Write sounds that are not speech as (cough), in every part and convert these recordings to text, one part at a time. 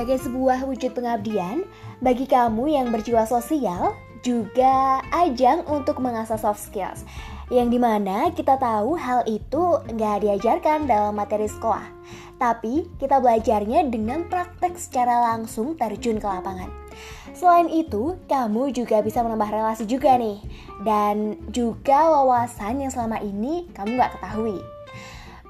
sebagai sebuah wujud pengabdian bagi kamu yang berjiwa sosial, juga ajang untuk mengasah soft skills. Yang di mana kita tahu hal itu nggak diajarkan dalam materi sekolah. Tapi kita belajarnya dengan praktek secara langsung terjun ke lapangan. Selain itu, kamu juga bisa menambah relasi juga nih. Dan juga wawasan yang selama ini kamu nggak ketahui.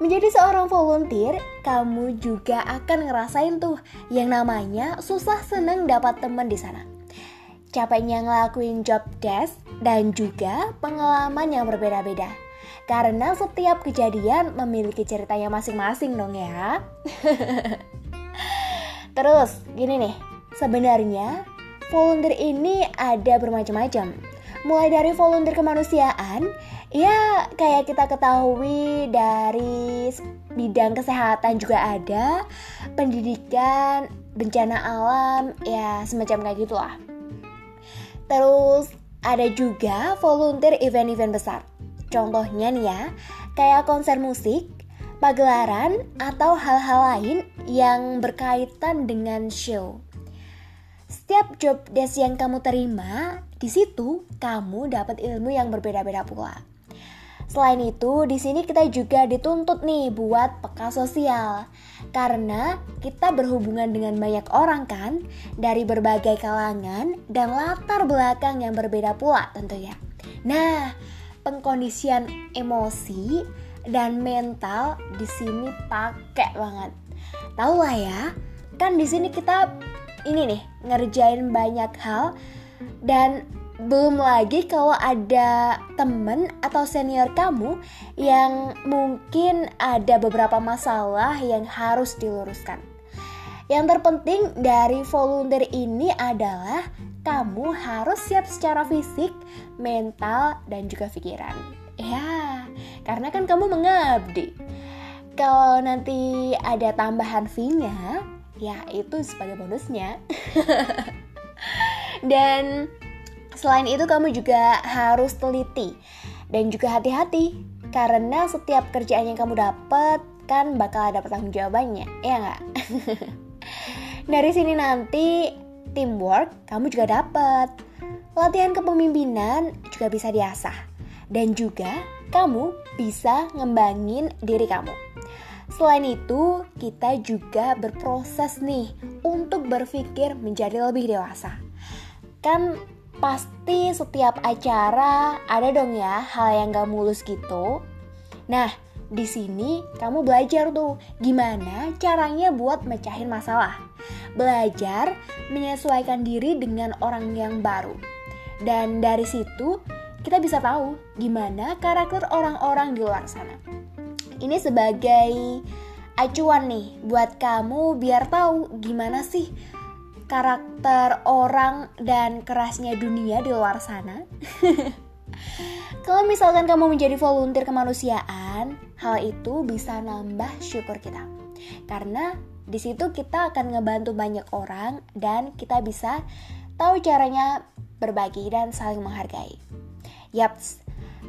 Menjadi seorang volunteer, kamu juga akan ngerasain tuh yang namanya susah seneng dapat temen di sana. Capeknya ngelakuin job desk dan juga pengalaman yang berbeda-beda. Karena setiap kejadian memiliki ceritanya masing-masing dong ya. (laughs) Terus, gini nih, sebenarnya volunteer ini ada bermacam-macam. Mulai dari volunteer kemanusiaan Ya, kayak kita ketahui dari bidang kesehatan juga ada, pendidikan, bencana alam, ya semacam kayak gitulah. Terus ada juga volunteer event-event besar. Contohnya nih ya, kayak konser musik, pagelaran, atau hal-hal lain yang berkaitan dengan show. Setiap job desk yang kamu terima, di situ kamu dapat ilmu yang berbeda-beda pula. Selain itu, di sini kita juga dituntut nih buat peka sosial. Karena kita berhubungan dengan banyak orang kan, dari berbagai kalangan dan latar belakang yang berbeda pula tentunya. Nah, pengkondisian emosi dan mental di sini pakai banget. Tahu lah ya, kan di sini kita ini nih ngerjain banyak hal dan belum lagi kalau ada temen atau senior kamu yang mungkin ada beberapa masalah yang harus diluruskan. Yang terpenting dari volunteer ini adalah kamu harus siap secara fisik, mental, dan juga pikiran. Ya, karena kan kamu mengabdi. Kalau nanti ada tambahan fee-nya, ya itu sebagai bonusnya. dan Selain itu kamu juga harus teliti dan juga hati-hati karena setiap kerjaan yang kamu dapat kan bakal ada pertanggung jawabannya, ya nggak? (laughs) Dari sini nanti teamwork kamu juga dapat. Latihan kepemimpinan juga bisa diasah. Dan juga kamu bisa ngembangin diri kamu. Selain itu, kita juga berproses nih untuk berpikir menjadi lebih dewasa. Kan pasti setiap acara ada dong ya hal yang gak mulus gitu. Nah, di sini kamu belajar tuh gimana caranya buat mecahin masalah. Belajar menyesuaikan diri dengan orang yang baru. Dan dari situ kita bisa tahu gimana karakter orang-orang di luar sana. Ini sebagai acuan nih buat kamu biar tahu gimana sih karakter orang dan kerasnya dunia di luar sana. (laughs) Kalau misalkan kamu menjadi volunteer kemanusiaan, hal itu bisa nambah syukur kita. Karena di situ kita akan ngebantu banyak orang dan kita bisa tahu caranya berbagi dan saling menghargai. Yaps,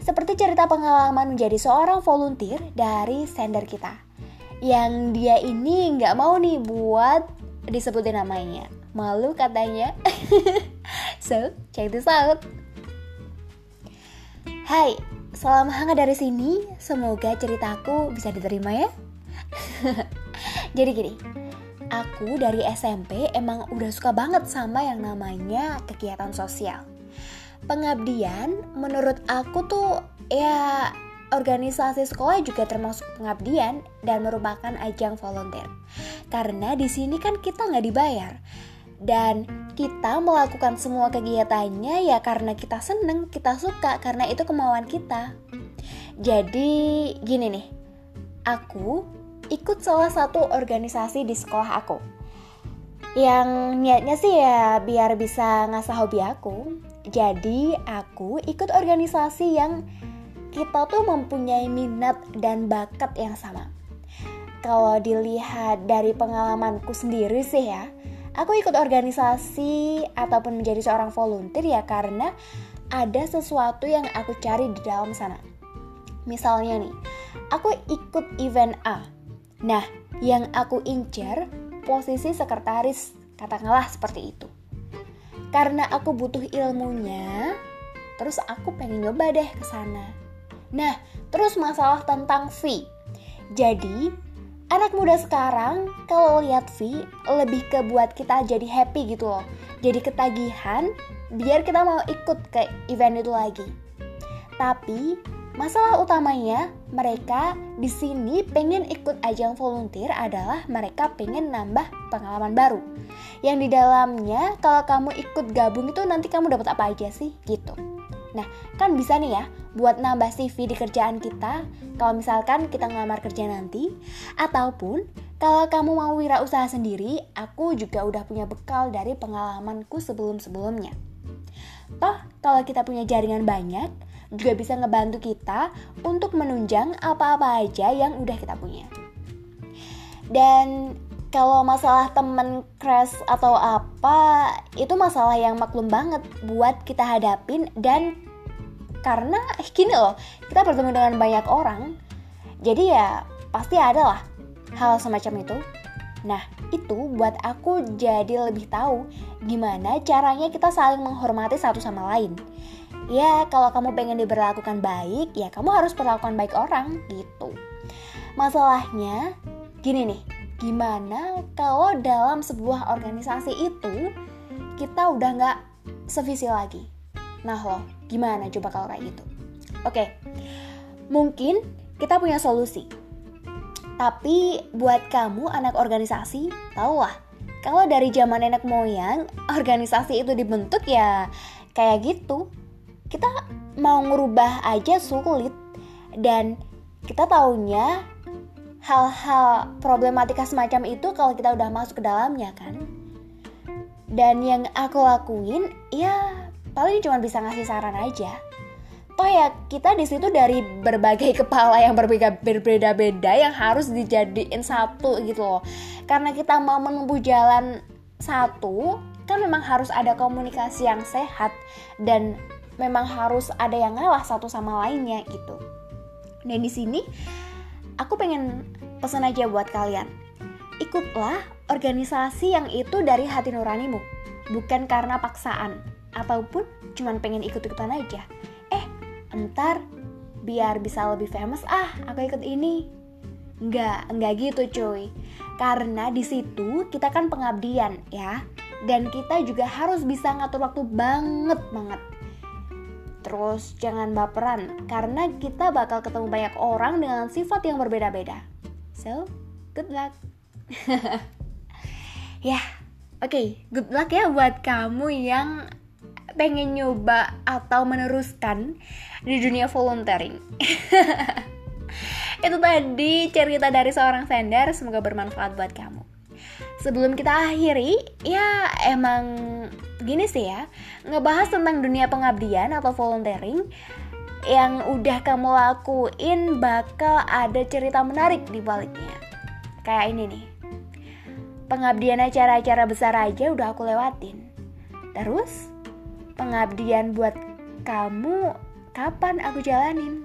seperti cerita pengalaman menjadi seorang volunteer dari sender kita. Yang dia ini nggak mau nih buat disebutin namanya Malu katanya. (laughs) so, check this out. Hai, salam hangat dari sini. Semoga ceritaku bisa diterima ya. (laughs) Jadi gini, aku dari SMP emang udah suka banget sama yang namanya kegiatan sosial. Pengabdian menurut aku tuh ya organisasi sekolah juga termasuk pengabdian dan merupakan ajang volunteer. Karena di sini kan kita nggak dibayar, dan kita melakukan semua kegiatannya ya karena kita seneng, kita suka, karena itu kemauan kita. Jadi gini nih, aku ikut salah satu organisasi di sekolah aku. Yang niatnya sih ya biar bisa ngasah hobi aku. Jadi aku ikut organisasi yang kita tuh mempunyai minat dan bakat yang sama. Kalau dilihat dari pengalamanku sendiri sih ya, Aku ikut organisasi ataupun menjadi seorang volunteer ya karena ada sesuatu yang aku cari di dalam sana. Misalnya nih, aku ikut event A. Nah, yang aku incer posisi sekretaris, katakanlah seperti itu. Karena aku butuh ilmunya, terus aku pengen nyoba deh ke sana. Nah, terus masalah tentang fee. Jadi, anak muda sekarang kalau lihat fee lebih ke buat kita jadi happy gitu loh. Jadi ketagihan biar kita mau ikut ke event itu lagi. Tapi Masalah utamanya, mereka di sini pengen ikut ajang volunteer adalah mereka pengen nambah pengalaman baru. Yang di dalamnya, kalau kamu ikut gabung itu nanti kamu dapat apa aja sih? Gitu. Nah, kan bisa nih ya buat nambah CV di kerjaan kita kalau misalkan kita ngelamar kerja nanti ataupun kalau kamu mau wirausaha sendiri, aku juga udah punya bekal dari pengalamanku sebelum-sebelumnya. Toh, kalau kita punya jaringan banyak, juga bisa ngebantu kita untuk menunjang apa-apa aja yang udah kita punya. Dan kalau masalah temen crash atau apa, itu masalah yang maklum banget buat kita hadapin dan karena eh, gini loh, kita bertemu dengan banyak orang, jadi ya pasti ada lah hal semacam itu. Nah, itu buat aku jadi lebih tahu gimana caranya kita saling menghormati satu sama lain ya kalau kamu pengen diberlakukan baik ya kamu harus perlakukan baik orang gitu. Masalahnya gini nih gimana kalau dalam sebuah organisasi itu kita udah nggak sevisi lagi? Nah loh gimana coba kalau kayak gitu? Oke mungkin kita punya solusi. Tapi buat kamu anak organisasi, tau lah, kalau dari zaman nenek moyang, organisasi itu dibentuk ya kayak gitu kita mau ngerubah aja sulit dan kita taunya hal-hal problematika semacam itu kalau kita udah masuk ke dalamnya kan? Dan yang aku lakuin ya paling cuma bisa ngasih saran aja. Toh ya kita di situ dari berbagai (laughs) kepala yang berbeda berbeda-beda yang harus dijadiin satu gitu loh. Karena kita mau menempuh jalan satu kan memang harus ada komunikasi yang sehat dan memang harus ada yang ngalah satu sama lainnya gitu. Dan di sini aku pengen pesan aja buat kalian. Ikutlah organisasi yang itu dari hati nuranimu, bukan karena paksaan ataupun cuman pengen ikut-ikutan aja. Eh, entar biar bisa lebih famous ah, aku ikut ini. Enggak, enggak gitu cuy. Karena di situ kita kan pengabdian ya. Dan kita juga harus bisa ngatur waktu banget banget Terus jangan baperan karena kita bakal ketemu banyak orang dengan sifat yang berbeda-beda. So, good luck. (laughs) ya, yeah, oke, okay, good luck ya buat kamu yang pengen nyoba atau meneruskan di dunia volunteering. (laughs) Itu tadi cerita dari seorang sender, semoga bermanfaat buat kamu. Sebelum kita akhiri, ya emang gini sih ya, ngebahas tentang dunia pengabdian atau volunteering yang udah kamu lakuin bakal ada cerita menarik di baliknya. Kayak ini nih. Pengabdian acara-acara besar aja udah aku lewatin. Terus, pengabdian buat kamu kapan aku jalanin?